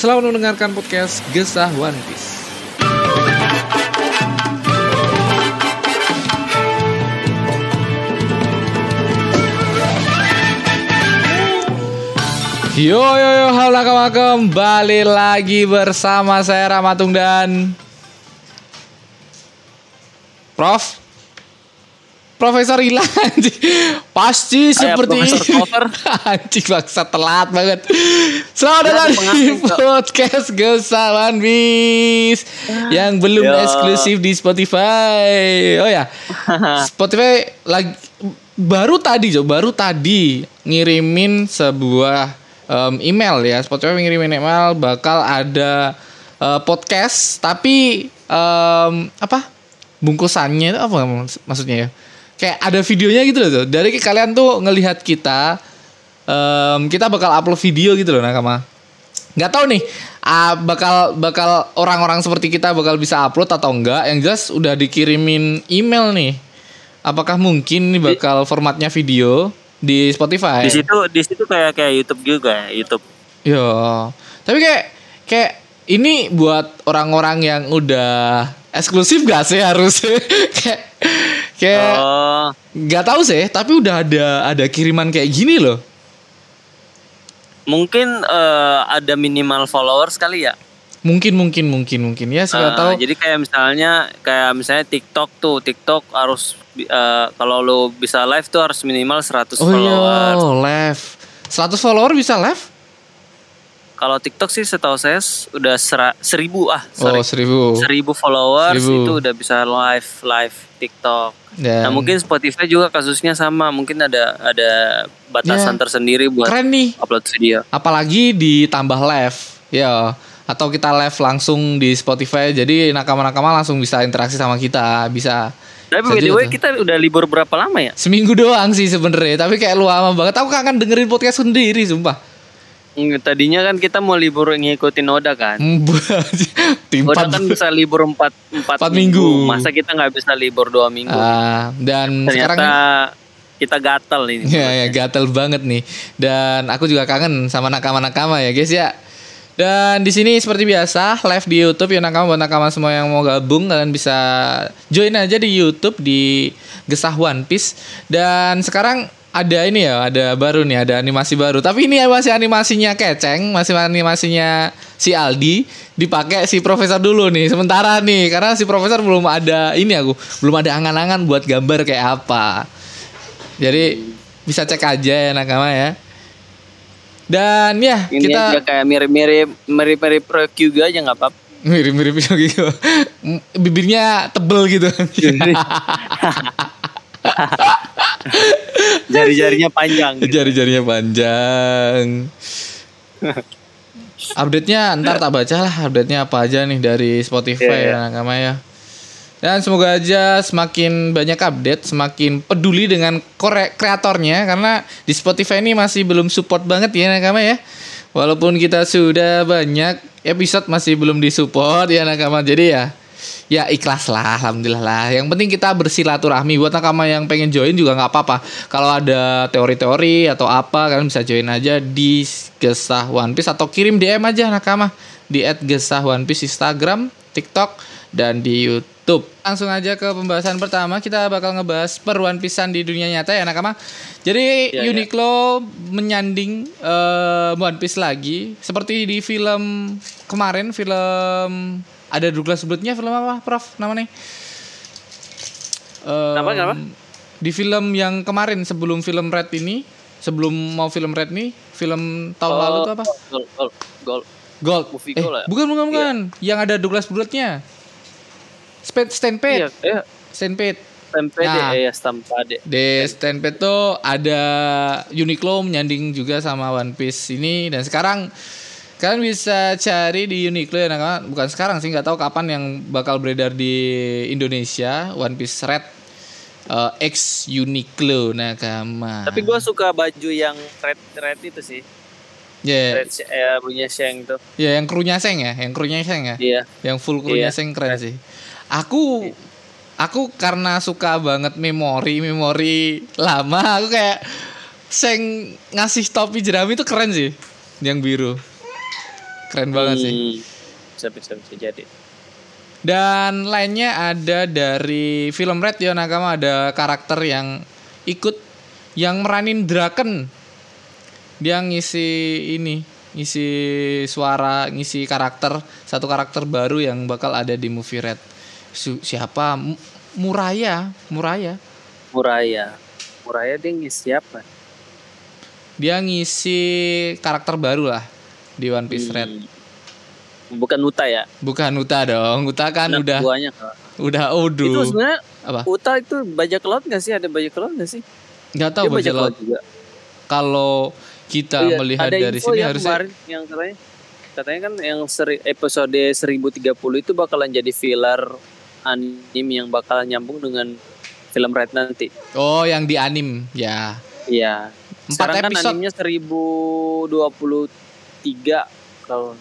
selalu mendengarkan podcast Gesah One Piece. Yo yo yo halo kembali lagi bersama saya Ramatung dan Prof Profesor hilang anjing. Pasti Kayak seperti Profesor. Anjing bangsa telat banget. Selamat datang di podcast Gesawan Bis yang belum Yo. eksklusif di Spotify. Oh ya, Spotify lagi baru tadi Jo, baru tadi ngirimin sebuah em, email ya. Spotify ngirimin email bakal ada eh, podcast tapi em, apa? Bungkusannya itu apa maksudnya ya? Kayak ada videonya gitu loh. Jo. Dari kalian tuh ngelihat kita em, kita bakal upload video gitu loh nakama nggak tahu nih ah, bakal bakal orang-orang seperti kita bakal bisa upload atau enggak yang jelas udah dikirimin email nih apakah mungkin nih bakal formatnya video di Spotify Di situ di situ kayak kayak YouTube juga YouTube. ya tapi kayak kayak ini buat orang-orang yang udah eksklusif gak sih harus kayak kayak Oh, nggak tahu sih tapi udah ada ada kiriman kayak gini loh mungkin eh, ada minimal followers kali ya. mungkin mungkin mungkin mungkin ya saya Eh, tahu Jadi kayak misalnya kayak misalnya TikTok tuh, TikTok harus eh, kalau lo bisa live tuh harus minimal 100 Oh iya, followers. live. 100 follower bisa live? Kalau TikTok sih setahu saya udah sera, seribu ah, Oh, sorry. seribu. seribu followers Seribu. itu udah bisa live live TikTok. Dan Nah mungkin Spotify juga kasusnya sama, mungkin ada ada batasan Ya. tersendiri buat keren nih. upload video. Apalagi ditambah live. Ya, atau kita live langsung di Spotify. Jadi nakama-nakama langsung bisa interaksi sama kita, bisa Tapi by the way kita udah libur berapa lama ya? seminggu doang sih sebenarnya. Tapi kayak lu lama banget. Aku kangen dengerin podcast sendiri, sumpah. Hmm, Tadinya kan kita mau libur ngikutin Oda kan. Oda Timpat. kan bisa libur 4 empat, Empat minggu. Masa kita nggak bisa libur dua minggu? Ah, dan Ternyata sekarang kita gatal ini. Ya, ya gatel banget nih. Dan aku juga kangen sama nakama-nakama ya, guys ya. Dan di sini seperti biasa live di YouTube ya nakama buat nakama semua yang mau gabung kalian bisa join aja di YouTube di Gesah One Piece. Dan sekarang ada ini ya, ada baru nih, ada animasi baru. Tapi ini masih animasinya keceng, masih animasinya si Aldi dipakai si profesor dulu nih. Sementara nih karena si profesor belum ada ini aku, belum ada angan-angan buat gambar kayak apa. Jadi bisa cek aja ya nakama ya. Dan ya Ini kita aja kayak mirip-mirip mirip-mirip Pro Kyuga aja nggak apa-apa. mirip-mirip gitu. Bibirnya tebel gitu. Jari-jarinya panjang. gitu. Jari-jarinya panjang. Update-nya ntar tak baca lah update-nya apa aja nih dari Spotify Iya, ya nakama ya. Dan semoga aja semakin banyak update, semakin peduli dengan kore- kreatornya karena di Spotify ini masih belum support banget ya nakama ya. Walaupun kita sudah banyak episode masih belum disupport ya nakama. Jadi ya ya ikhlas lah alhamdulillah lah. Yang penting kita bersilaturahmi buat nakama yang pengen join juga nggak apa-apa. Kalau ada teori-teori atau apa kalian bisa join aja di Gesah One Piece atau kirim DM aja nakama di @gesah One Piece Instagram, TikTok dan di YouTube. Langsung aja ke pembahasan pertama kita bakal ngebahas per One Piece-an di dunia nyata ya nakama. Jadi iya. Uniqlo menyanding eh, One Piece lagi seperti di film kemarin film ada Douglas Bluth-nya film apa Prof namanya? Kenapa, kenapa? Di film yang kemarin sebelum film Red ini, sebelum mau film Red nih, film tahun lalu tuh apa? Gol, gol, gol. Gold. Movie eh, Gold ya? bukan bukan bukan. Yang ada Douglas Bluth-nya. Spade Stampede. Iya, iya. Stampede. Stampede Nah. ya, Stampede. Di Stampede tuh ada Uniqlo menyanding juga sama One Piece ini dan sekarang Kalian bisa cari di Uniqlo ya nakama. Bukan sekarang sih, nggak tahu kapan yang bakal beredar di Indonesia One Piece Red uh, X Uniqlo nakama. Tapi gue suka baju yang red red itu sih. Ya, Red eh, punya Sheng tuh. ya yang krunya Seng ya, yang krunya Seng ya. Iya. Yang full krunya Iya. Seng keren sih. Aku aku karena suka banget memori memori lama, aku kayak Seng ngasih topi jerami itu keren sih. Yang biru. Keren banget sih. Hmm. Bisa bisa bisa jadi. Dan lainnya ada dari film Red Nakama ada karakter yang ikut yang meranin Draken. Dia ngisi ini, ngisi suara, ngisi karakter satu karakter baru yang bakal ada di movie Red. Siapa? Muraya, Muraya. Muraya. Muraya dia ngisi siapa? Dia ngisi karakter baru lah di One Piece hmm. Red. Bukan Uta ya? Bukan Uta dong. Uta kan Anak udah buahnya, udah odu. Itu sebenarnya apa? Uta itu bajak laut gak sih? Ada bajak laut gak sih? Gak tahu bajak, bajak laut. juga. Kalau kita iya, melihat dari sini yang harusnya kemarin yang katanya katanya kan yang seri, episode 1030 itu bakalan jadi filler anime yang bakalan nyambung dengan film Red nanti. Oh, yang di anim ya. Iya. Sekarang kan episode. kan animenya 1020 tiga tahun.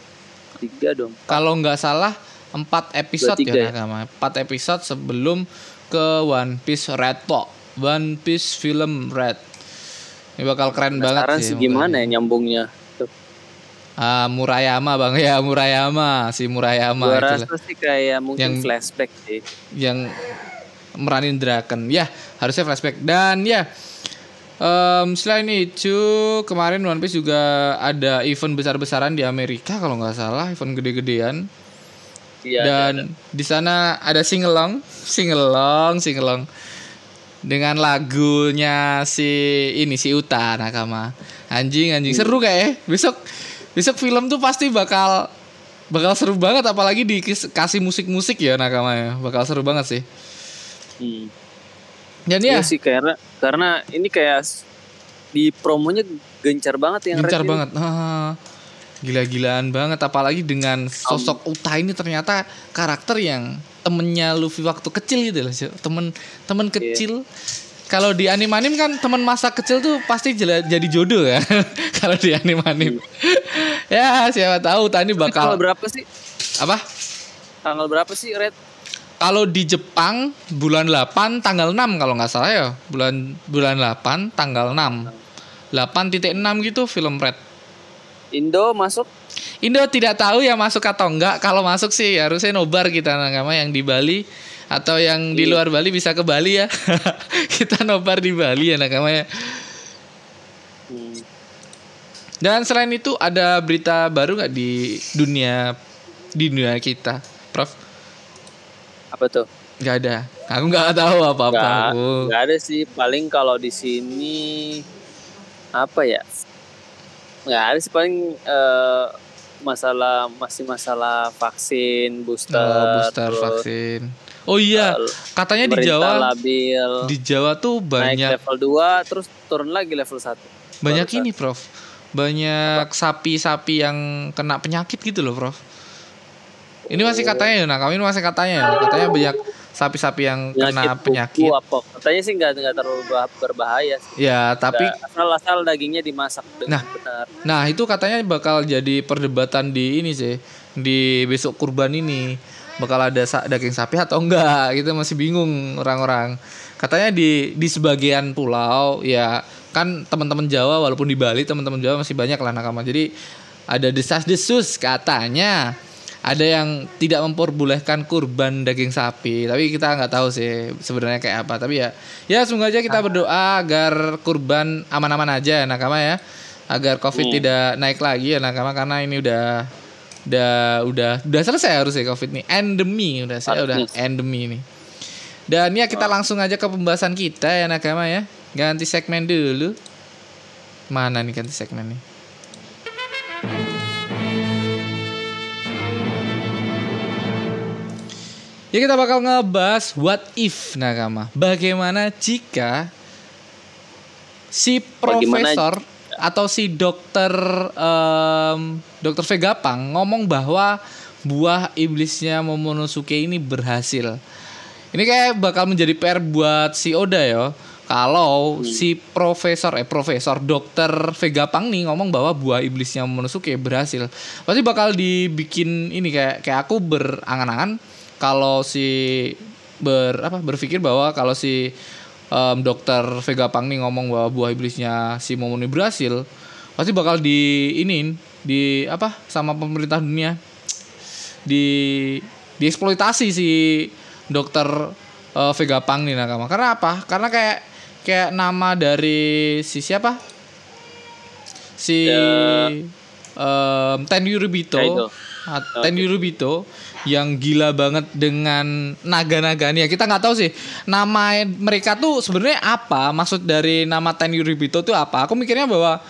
Tiga dong. Kalau nggak salah empat episode ya, ya? Empat episode sebelum ke One Piece Red Po One Piece film Red. Ini bakal keren nah, banget sih. sih gimana ya nyambungnya. Uh, Murayama bang. Ya Murayama si Murayama Gua itulah. rasa sih kayak mungkin yang, flashback sih. yang meranin Draken. Ya harusnya flashback. Dan ya em, selain itu kemarin One Piece juga ada event besar-besaran di Amerika kalau nggak salah, event gede-gedean. Iya. Dan ada- di sana ada singelong, singelong, singelong dengan lagunya si ini si Uta Nakama. Anjing, anjing seru kayak ya. Besok besok film tuh pasti bakal bakal seru banget apalagi dikasih musik-musik ya Nakama ya. Bakal seru banget sih. Hmm. Dan Iya ya, sih karena karena ini kayak di promonya gencar banget yang gencar banget. Ah, gila-gilaan banget apalagi dengan sosok Uta ini ternyata karakter yang temennya Luffy waktu kecil gitu loh. Temen temen Iya. kecil. Kalau di anim-anim kan teman masa kecil tuh pasti jela- jadi jodoh ya. Kalau di anim-anim. ya, siapa tahu Uta ini bakal tanggal berapa sih? apa? Tanggal berapa sih Red? Kalau di Jepang bulan 8 tanggal 6 kalau nggak salah ya. Bulan bulan 8 tanggal 6. 8.6 gitu film Red. Indo masuk Indo tidak tahu ya masuk atau enggak. Kalau masuk sih harusnya nobar kita nakama yang di Bali atau yang di Iya. luar Bali bisa ke Bali ya. kita nobar di Bali ya nakama ya. Hmm. Dan selain itu ada berita baru nggak di dunia di dunia kita, Prof? Apa tuh? Nggak ada. Aku nggak tahu apa-apa. Nggak, aku. nggak ada sih. Paling kalau di sini apa ya? Nggak ada sih paling eh, masalah masih masalah vaksin booster, Oh, booster terus, vaksin. Oh iya, eh, katanya di Jawa labil di Jawa tuh naik banyak level 2 terus turun lagi level 1 banyak baru ini, Prof. Banyak sapi-sapi yang kena penyakit gitu loh, Prof. Ini masih katanya ya, nah kami masih katanya ya, katanya banyak sapi-sapi yang kena kuku penyakit. apa? Katanya sih nggak nggak terlalu bah- berbahaya sih. Ya, tapi asal asal dagingnya dimasak dengan Nah. benar. Nah itu katanya bakal jadi perdebatan di ini sih di besok kurban ini. Bakal ada sa- daging sapi atau enggak gitu masih bingung orang-orang. Katanya di di sebagian pulau ya kan teman-teman Jawa walaupun di Bali teman-teman Jawa masih banyak lah nakama. Jadi ada desas-desus katanya ada yang tidak memperbolehkan kurban daging sapi tapi kita nggak tahu sih sebenarnya kayak apa. Tapi ya ya semoga aja kita berdoa agar kurban aman-aman aja nakama ya. Agar covid Hmm. tidak naik lagi ya nakama karena ini udah udah udah udah selesai harusnya covid nih. Endemi udah saya udah endemi nih dan ya kita langsung aja ke pembahasan kita ya nakama ya. Ganti segmen dulu. Mana nih ganti segmen nih Ya kita bakal ngebahas what if nakama. Bagaimana jika si Bagaimana- profesor atau si dokter em, dokter Vegapunk ngomong bahwa buah iblisnya Momonosuke ini berhasil. Ini kayak bakal menjadi PR buat si Oda ya. Kalau si profesor eh profesor dokter Vegapunk nih ngomong bahwa buah iblisnya Momonosuke berhasil, pasti bakal dibikin ini kayak kayak aku berangan-angan kalau si ber apa berpikir bahwa kalau si em, dokter Vegapunk nih ngomong bahwa buah iblisnya si Momono berhasil, pasti bakal di ini di apa sama pemerintah dunia di dieksploitasi si dokter eh, Vegapunk nih nakama. Karena apa? Karena kayak kayak nama dari si siapa? Si Ya. em, Tenryubito. Tenryubito yang gila banget dengan naga-naganya. Kita nggak tahu sih nama mereka tuh sebenarnya apa? Maksud dari nama Tenryubito tuh apa? Aku mikirnya bahwa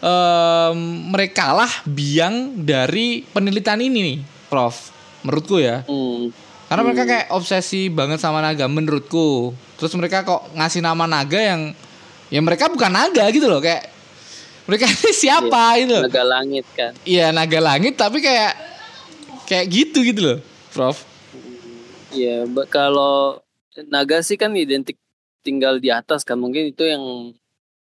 em, mereka lah biang dari penelitian ini nih, Prof. Menurutku ya. Hmm. Karena mereka kayak obsesi banget sama naga menurutku. Terus mereka kok ngasih nama naga yang ya mereka bukan naga gitu loh kayak mereka ini siapa gitu. loh. Naga langit kan. Iya naga langit tapi kayak kayak gitu gitu loh, Prof. Iya, ba- kalau naga sih kan identik tinggal di atas kan. Mungkin itu yang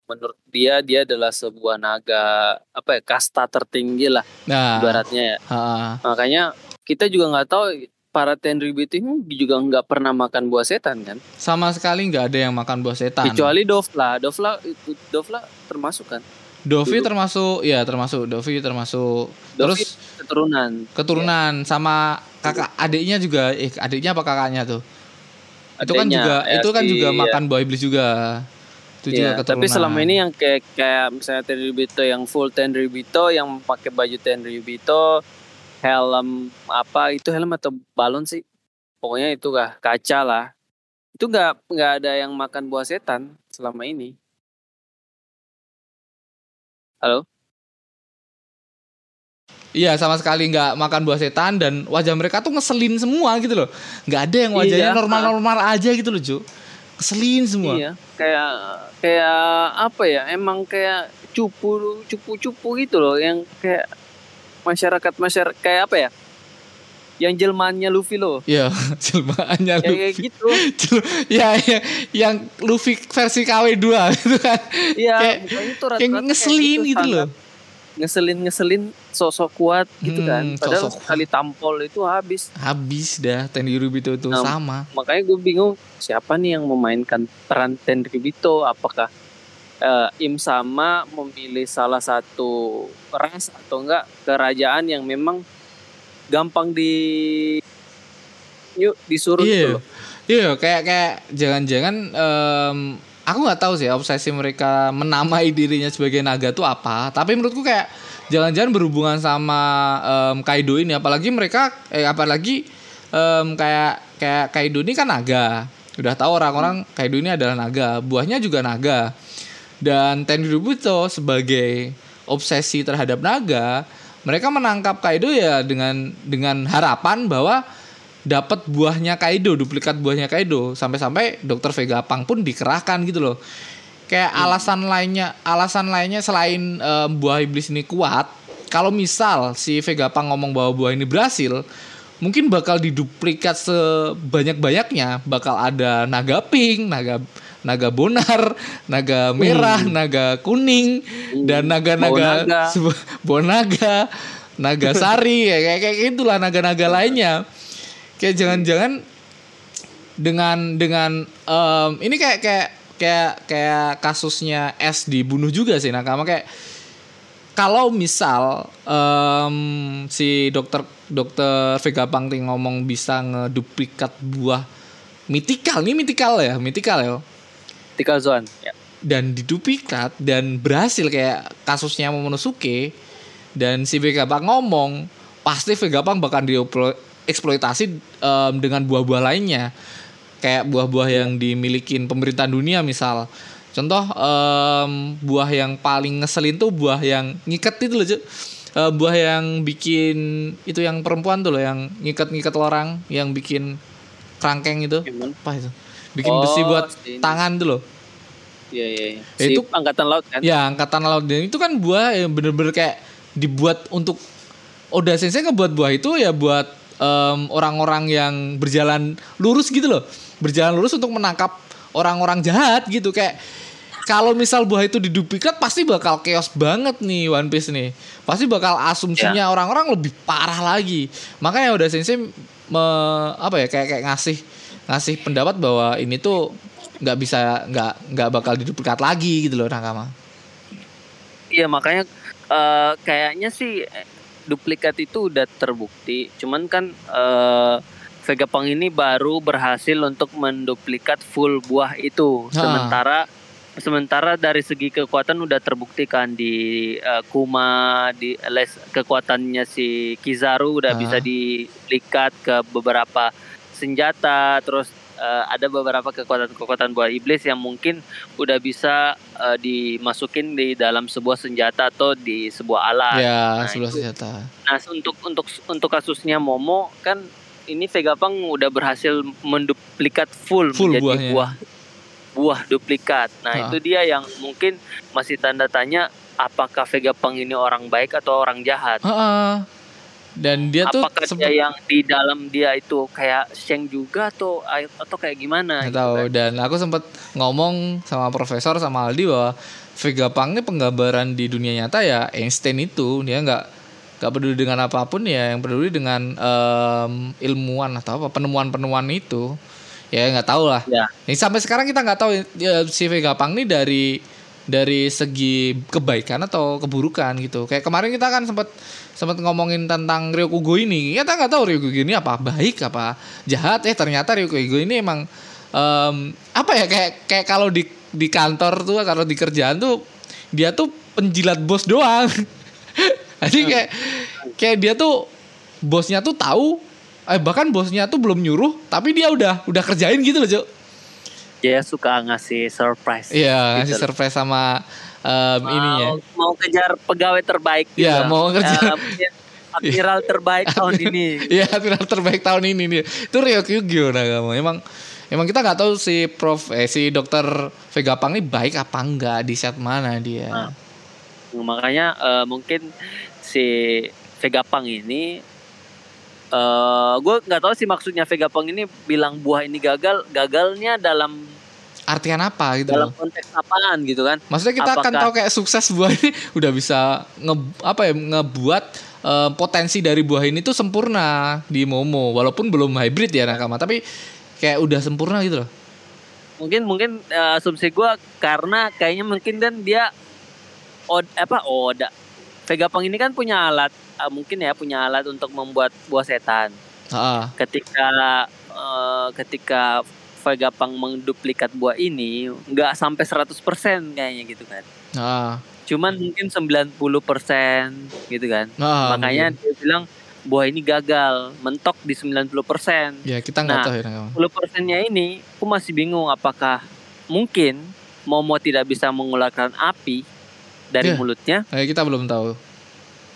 menurut dia dia adalah sebuah naga apa ya kasta tertinggi lah Nah, ibaratnya ya. ha, Makanya kita juga nggak tahu para Tenryubito ini juga nggak pernah makan buah setan kan. sama sekali nggak ada yang makan buah setan. Kecuali Dovla. Dovla itu Dovla termasuk kan. Dovi dulu. termasuk, ya termasuk Dovi termasuk. Dovi Terus keturunan. keturunan sama kakak adiknya juga, eh adiknya apa kakaknya tuh? itu kan juga ya, itu kan si- juga ya. makan buah iblis juga. Itu juga Iya, keturunan. tapi selama ini yang kayak kayak misalnya Tenryubito yang full Tenryubito yang pakai baju Tenryubito, helm apa itu helm atau balon sih? Pokoknya itu kah kaca lah. Itu nggak nggak ada yang makan buah setan selama ini. Halo? Iya sama sekali nggak makan buah setan dan wajah mereka tuh ngeselin semua gitu loh. Nggak ada yang wajahnya Iya, normal-normal aja gitu loh, Ju. Ngeselin semua. Iya, kayak kayak apa ya? Emang kayak cupu cupu-cupu gitu loh yang kayak masyarakat masyarakat kayak apa ya? Yang jelmaannya Luffy loh. Iya, jelmaannya Kayak, kayak Luffy. gitu. ya, ya, yang Luffy versi KW2 gitu kan. Iya, mukanya tuh Yang kayak ngeselin gitu loh. sangat Ngeselin ngeselin sosok kuat gitu Hmm, kan. Padahal sosok sekali tampol itu habis. Habis dah Tenryubito itu Nah, sama. Makanya gue bingung siapa nih yang memainkan peran Tenryubito? Apakah eh, Im sama memilih salah satu ras atau enggak kerajaan yang memang gampang di yuk disuruh gitu Iya. loh. Iya, kayak kayak jangan-jangan em, aku nggak tahu sih obsesi mereka menamai dirinya sebagai naga tuh apa. Tapi menurutku kayak jangan-jangan berhubungan sama em, Kaido ini apalagi mereka eh apalagi em, kayak kayak Kaido ini kan naga. Udah tahu orang-orang Kaido ini adalah naga, buahnya juga naga. Dan Tenryubito sebagai obsesi terhadap naga, mereka menangkap Kaido ya dengan dengan harapan bahwa dapat buahnya Kaido, duplikat buahnya Kaido. Sampai-sampai Dokter Vegapunk pun dikerahkan gitu loh. Kayak alasan lainnya, alasan lainnya selain em, buah iblis ini kuat, kalau misal si Vegapunk ngomong bahwa buah ini berhasil, mungkin bakal diduplikat sebanyak-banyaknya, bakal ada naga pink, naga naga bonar, naga merah, naga kuning, dan naga-naga Bonaga. naga sari, ya, kayak kayak gitulah naga-naga lainnya. Kayak jangan-jangan dengan dengan em, ini kayak kayak kayak kayak kasusnya S dibunuh juga sih nakama kayak kalau misal em, si dokter dokter Vegapunk nih ngomong bisa ngeduplikat buah mitikal nih mitikal ya mitikal ya Tika Zoan. Ya. dan diduplikat dan berhasil kayak kasusnya Momonosuke dan si Vegapunk ngomong pasti Vegapunk bakal dieksploitasi em, dengan buah-buah lainnya kayak buah-buah yang dimilikin pemerintahan dunia misal contoh em, buah yang paling ngeselin tuh buah yang ngiket itu loh. Eh, buah yang bikin itu yang perempuan tuh loh yang ngiket-ngiket orang yang bikin kerangkeng itu apa itu bikin Oh, besi buat ini. tangan tuh loh Iya, iya. iya. Ya, Si itu- angkatan laut kan? Ya angkatan laut dan itu kan buah yang bener-bener kayak dibuat untuk Oda Sensei ngebuat buah itu ya buat em, orang-orang yang berjalan lurus gitu loh, berjalan lurus untuk menangkap orang-orang jahat gitu kayak kalau misal buah itu diduplikat pasti bakal chaos banget nih One Piece nih. Pasti bakal asumsinya orang-orang lebih parah lagi. Makanya Oda Sensei me- apa ya kayak kayak ngasih ngasih pendapat bahwa ini tuh nggak bisa nggak nggak bakal diduplikat lagi gitu loh Nakama. Iya makanya eh, kayaknya sih duplikat itu udah terbukti. Cuman kan eh, Vegapunk ini baru berhasil untuk menduplikat full buah itu. Ha. Sementara sementara dari segi kekuatan udah terbukti kan di eh, Kuma di les kekuatannya si Kizaru udah Ha. bisa diplikat ke beberapa senjata terus eh, ada beberapa kekuatan-kekuatan buah iblis yang mungkin udah bisa eh, dimasukin di dalam sebuah senjata atau di sebuah alat. ya nah, sebelah itu- senjata. Nah, untuk untuk untuk kasusnya Momo kan ini Vegapunk udah berhasil menduplikat full, Full menjadi buahnya. buah buah duplikat. Nah, Ah. itu dia yang mungkin masih tanda tanya apakah Vegapunk ini orang baik atau orang jahat. Heeh. Dan dia tuh apakah sempet dia yang di dalam dia itu kayak Sheng juga atau atau kayak gimana gitu tahu kan. dan aku sempat ngomong sama profesor sama Aldi bahwa Vegapunk ini penggambaran di dunia nyata ya Einstein itu dia nggak nggak peduli dengan apa pun ya yang peduli dengan em, ilmuwan atau apa penemuan-penemuan itu ya nggak tahu lah Ya. Ini sampai sekarang kita nggak tahu ya, si Vegapunk ini dari dari segi kebaikan atau keburukan gitu. Kayak kemarin kita kan sempat sempat ngomongin tentang Ryokugo ini. Kita nggak tahu Ryokugo ini apa baik apa jahat. Eh ternyata Ryokugo ini emang em, apa ya kayak kayak kalau di di kantor tuh kalau di kerjaan tuh dia tuh penjilat bos doang. Jadi kayak kayak dia tuh bosnya tuh tahu eh bahkan bosnya tuh belum nyuruh tapi dia udah udah kerjain gitu loh, Cuk. Dia suka ngasih surprise. Iya, ngasih Gitu. surprise sama em, mau, ininya. mau kejar pegawai terbaik gitu. Iya, mau Eh, mungkin admiral terbaik tahun ini. Iya, viral terbaik tahun ini nih. Itu Ryokugyo Nagamo. Emang emang kita nggak tahu si Prof eh si Dokter Vegapunk ini baik apa enggak di set mana dia. Ah. Makanya eh, mungkin si Vegapunk ini eh gue nggak tahu sih maksudnya Vegapunk ini bilang buah ini gagal, gagalnya dalam Artian apa gitu dalam konteks apaan gitu kan? Maksudnya kita akan apakah- tahu kayak sukses buah ini udah bisa nge apa ya ngebuat eh, potensi dari buah ini tuh sempurna di Momo walaupun belum hybrid ya Nakama tapi kayak udah sempurna gitu loh. Mungkin mungkin eh, asumsi gue karena kayaknya mungkin kan dia od apa Oda Vegapunk ini kan punya alat eh, mungkin ya punya alat untuk membuat buah setan. Heeh. ketika eh, ketika Vegapunk menduplikat buah ini nggak sampai 100% kayaknya gitu kan. Heeh. Cuman mungkin 90% gitu kan. Heeh, Makanya mungkin. dia bilang buah ini gagal, mentok di 90%. ya kita nggak Nah, tahu ya Nakama. 10%-nya ini aku masih bingung apakah mungkin Momo tidak bisa mengeluarkan api dari Ya. mulutnya Eh, kita belum tahu.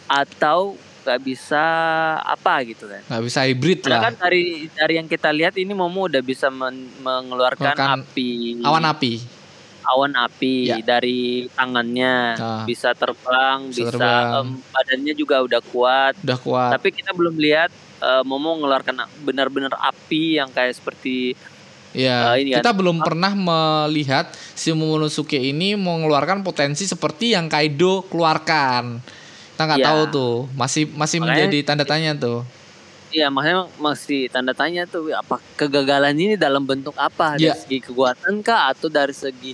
atau nggak bisa apa gitu kan. nggak bisa hybrid Karena lah kan dari dari yang kita lihat ini Momo udah bisa men- mengeluarkan Mengeluarkan api awan api awan api Ya. dari tangannya Ah. bisa terbang Bisa bisa, terbang. em, badannya juga udah kuat udah kuat tapi kita belum lihat eh, Momo mengeluarkan benar-benar api yang kayak seperti ya eh, ini kan. kita belum pernah melihat si Momonosuke ini mengeluarkan potensi seperti yang Kaido keluarkan kita nggak Ya. tahu tuh. Masih masih Makanya- menjadi tanda tanya tuh. Ya makanya masih tanda tanya tuh apa kegagalan ini dalam bentuk apa? Ya. dari segi kekuatan kah? Atau dari segi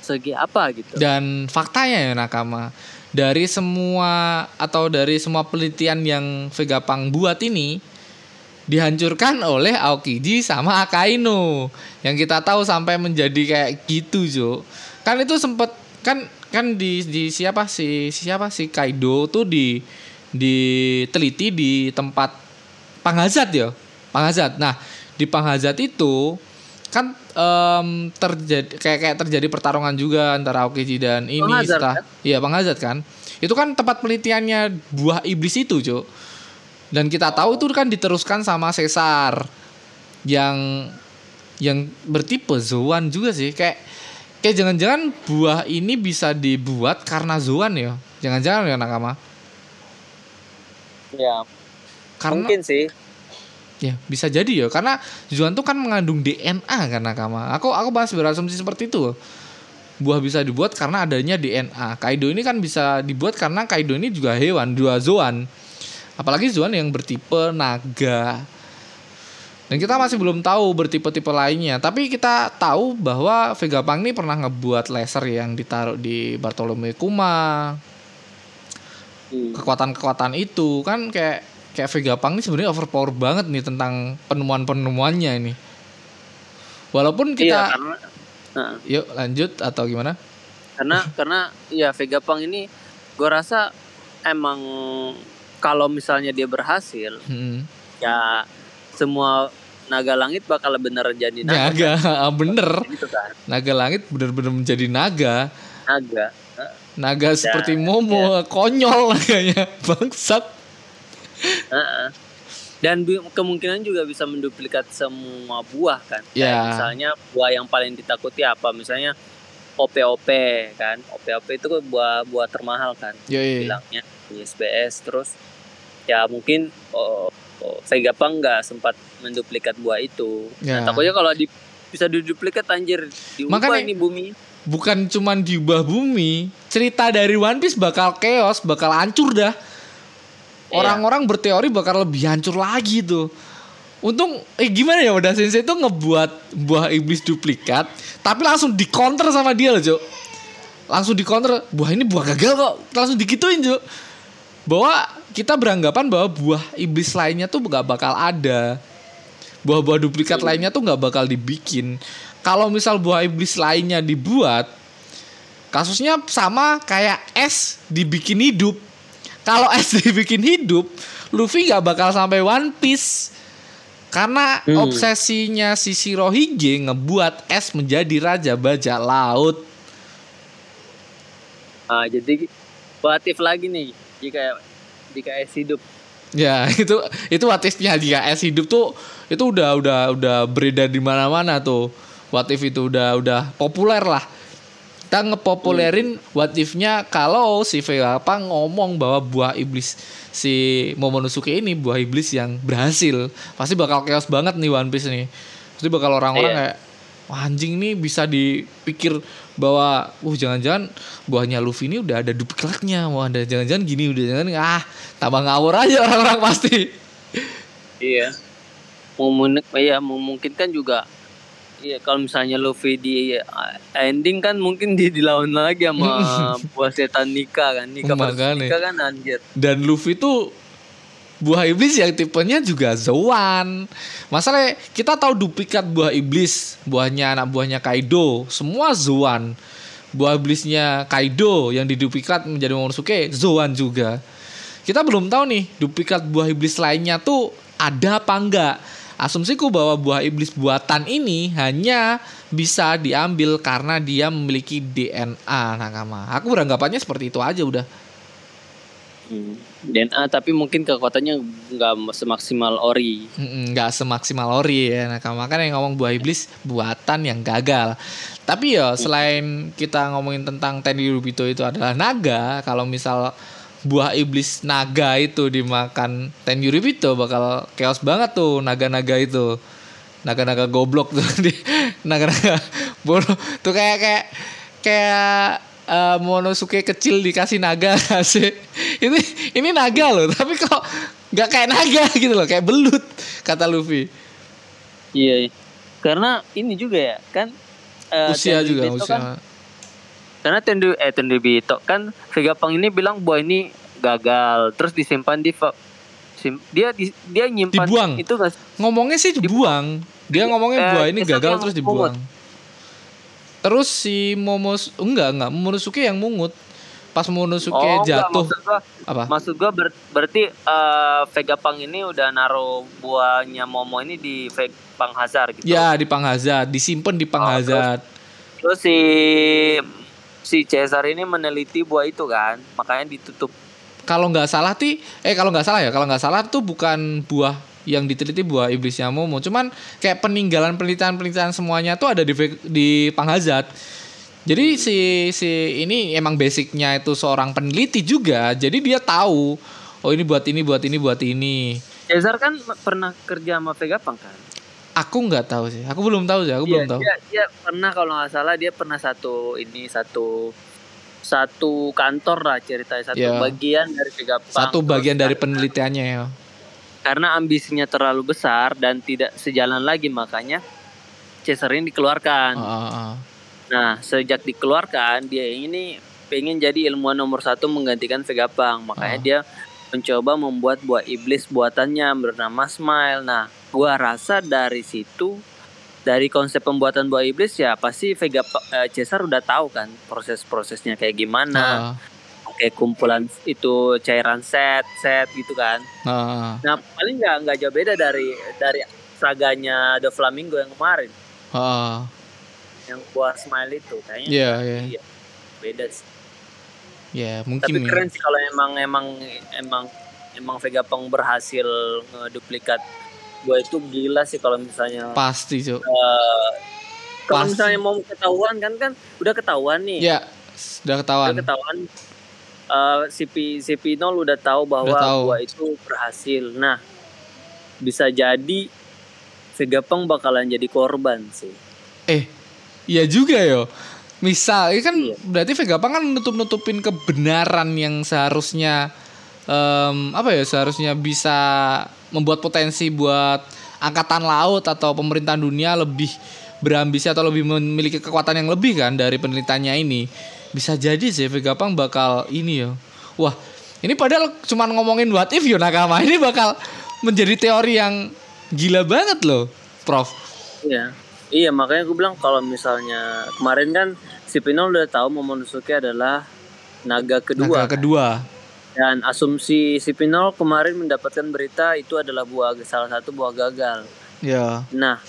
segi apa? Gitu. Dan faktanya ya Nakama dari semua atau dari semua penelitian yang Vegapunk buat ini dihancurkan oleh Aokiji sama Akainu. Yang kita tahu sampai menjadi kayak gitu Jo. Kan itu sempet kan kan di di siapa si siapa si Kaido tuh di diteliti di tempat Panghazat ya? Panghazat nah di Panghazat itu kan em, terjadi kayak kayak terjadi pertarungan juga antara Aokiji dan ini Panghazat, setelah kan? iya Panghazat kan? Itu kan tempat penelitiannya buah iblis itu Jo dan kita tahu itu kan diteruskan sama Caesar yang yang bertipe Zoan juga sih. Kayak Kayak jangan-jangan buah ini bisa dibuat karena Zuan ya? Jangan-jangan ya Nakama? Ya, Karena mungkin sih. ya bisa jadi ya karena Zuan tuh kan mengandung DNA kan Nakama. Aku aku bahas berasumsi seperti itu. Buah bisa dibuat karena adanya DNA. Kaido ini kan bisa dibuat karena Kaido ini juga hewan, dua Zoan. Apalagi Zoan yang bertipe naga. Dan kita masih belum tahu bertipe-tipe lainnya. Tapi kita tahu bahwa Vegapunk ini pernah ngebuat laser yang ditaruh di Bartolomeo Kuma. Hmm. Kekuatan-kekuatan itu kan kayak kayak Vegapunk ini sebenarnya overpower banget nih tentang penemuan-penemuannya ini. Walaupun Iya, kita karena Nah, yuk lanjut atau gimana? karena karena ya Vegapunk ini gue rasa emang kalau misalnya dia berhasil Hmm. ya semua naga langit bakal bener jadi naga Naga, bener. gitu kan Naga langit bener-bener menjadi naga. naga Naga seperti Momo, konyol naganya, bangsat. Dan kemungkinan juga bisa menduplikat semua buah kan Ya. Kayak misalnya buah yang paling ditakuti apa misalnya OP-OP kan OP-OP itu kan buah buah termahal kan Yoi. bilangnya di SBS terus ya mungkin oh, oh, Vegapunk nggak sempat menduplikat buah itu Ya. nah, takutnya kalau di, bisa diduplikat anjir diubah Makanya- ini bumi Bukan cuman diubah bumi, cerita dari One Piece bakal chaos, bakal hancur dah. Iya. Orang-orang berteori bakal lebih hancur lagi tuh. Untung eh gimana ya udah Sensei itu ngebuat buah iblis duplikat, tapi langsung dikonter sama dia loh, Jo. Langsung dikonter, buah ini buah gagal kok. Langsung dikituin, Jo. Bahwa kita beranggapan bahwa buah iblis lainnya tuh gak bakal ada. Buah-buah duplikat lainnya tuh nggak bakal dibikin. Kalau misal buah iblis lainnya dibuat, kasusnya sama kayak es dibikin hidup. Kalau es dibikin hidup, Luffy nggak bakal sampai One Piece. Karena Hmm. obsesinya si Shirohige ngebuat es menjadi raja bajak laut. ah jadi what if lagi nih jika es hidup Ya itu itu what if-nya jika es hidup tuh itu udah udah udah beredar di mana-mana tuh. What if itu udah udah populer lah. Kita ngepopulerin what if-nya kalau si Vegapunk ngomong bahwa buah iblis si Momonosuke ini buah iblis yang berhasil. Pasti bakal chaos banget nih One Piece nih. Pasti bakal orang-orang Iya. kayak Wah anjing nih bisa dipikir bahwa uh jangan-jangan buahnya Luffy ini udah ada duplikatnya. Wah ada jangan-jangan gini udah jangan ah tambah ngawur aja orang-orang pasti. iya iya memungkinkan juga Iya kalau misalnya Luffy di uh, ending kan mungkin dia dilawan lagi sama buah setan Nika kan Nika versus. Nika kan anjir Dan Luffy tuh buah iblis yang tipenya juga Zoan. Masalahnya kita tahu duplikat buah iblis, buahnya anak buahnya Kaido, semua Zoan. Buah iblisnya Kaido yang diduplikat menjadi Momonosuke Zoan juga. Kita belum tahu nih duplikat buah iblis lainnya tuh ada apa enggak. Asumsiku bahwa buah iblis buatan ini hanya bisa diambil karena dia memiliki DNA nakama. Aku beranggapannya seperti itu aja udah. Hmm. DNA tapi mungkin kekuatannya nggak semaksimal Ori. Nggak semaksimal ori ya. Nah makanya yang ngomong buah iblis buatan yang gagal. Tapi ya selain kita ngomongin tentang Tenryubito itu adalah naga kalau misal buah iblis naga itu dimakan Tenryubito bakal chaos banget tuh naga-naga itu. Naga-naga goblok tuh naga-naga bodoh tuh kayak kayak kayak eh, Monosuke kecil dikasih naga kasih ini ini naga loh tapi kok nggak kayak naga gitu loh kayak belut kata Luffy. Iya iya. karena ini juga ya kan eh, usia juga Tenryubito usia. Kan, karena Tendu eh Tenryubito kan Vegapunk ini bilang buah ini gagal. Terus disimpan di sim- dia di- dia nyimpan Dibuang. itu nggak ngomongnya sih dibuang. Dia ngomongnya Eh, buah ini gagal terus dibuang terus si Momos enggak enggak. Momonosuke yang mungut. Pas Momonosuke Oh, enggak, jatuh. maksud gua, apa? maksud gua ber- berarti eh, Vegapunk ini udah naruh buahnya Momo ini di Vegapunk Hazard gitu. ya di Panghazard disimpan di Panghazard Terus si si Caesar ini meneliti buah itu kan, makanya ditutup. kalau nggak salah ti eh kalau nggak salah ya kalau nggak salah tuh bukan buah yang diteliti buah iblisnya Momo cuman kayak peninggalan penelitian penelitian semuanya tuh ada di di Panghazard Jadi si si ini emang basicnya itu seorang peneliti juga. Jadi dia tahu oh ini buat ini buat ini buat ini. Cesar kan pernah kerja sama Vegapunk kan? Aku nggak tahu sih. Aku belum tahu sih. Aku Iya, belum tahu. Dia, dia pernah kalau nggak salah dia pernah satu ini satu satu kantor lah ceritanya satu Iya. bagian dari Vegapunk. Satu bagian dari penelitiannya ya. Karena ambisinya terlalu besar dan tidak sejalan lagi makanya Cesar ini dikeluarkan. Ah, ah, ah. Nah, sejak dikeluarkan dia ini pengen jadi ilmuwan nomor satu menggantikan Vegapunk. Makanya Ah. dia mencoba membuat buah iblis buatannya bernama Smile. Nah, gua rasa dari situ dari konsep pembuatan buah iblis ya pasti Vega eh, Cesar udah tahu kan proses-prosesnya kayak gimana. Ah, Kayak kumpulan itu cairan set set gitu kan. ah, Nah, paling nggak nggak jauh beda dari dari saganya The Flamingo yang kemarin ah. yang buah Smile itu kayaknya. Iya, iya. Iya. Beda sih. Ya, mungkin Tapi ya. keren sih kalau emang emang emang emang Vegapunk berhasil ngeduplikat gua itu gila sih kalau misalnya Pasti, Cuk. eh, kalau Pasti. misalnya mau ketahuan kan kan udah ketahuan nih. Ya, sudah ketahuan. Udah ketahuan. Eh, si P, si Pinol udah tahu bahwa Udah tahu. gua itu berhasil. Nah, bisa jadi Vegapunk bakalan jadi korban sih. Eh, iya juga yo. Misal, ini kan Iya. berarti Vegapunk kan nutup-nutupin kebenaran yang seharusnya em, apa ya seharusnya bisa membuat potensi buat angkatan laut atau pemerintahan dunia lebih berambisi atau lebih memiliki kekuatan yang lebih kan dari penelitiannya ini. Bisa jadi sih Vegapunk bakal ini yo. Wah, ini padahal cuman ngomongin what if yo Nakama ini bakal menjadi teori yang gila banget loh, Prof. Iya. Iya, makanya gue bilang kalau misalnya kemarin kan si Pinol udah tahu Momonosuke adalah naga kedua. Naga kedua. Dan asumsi si Pinol kemarin mendapatkan berita itu adalah buah salah satu buah gagal. Ya. Nah,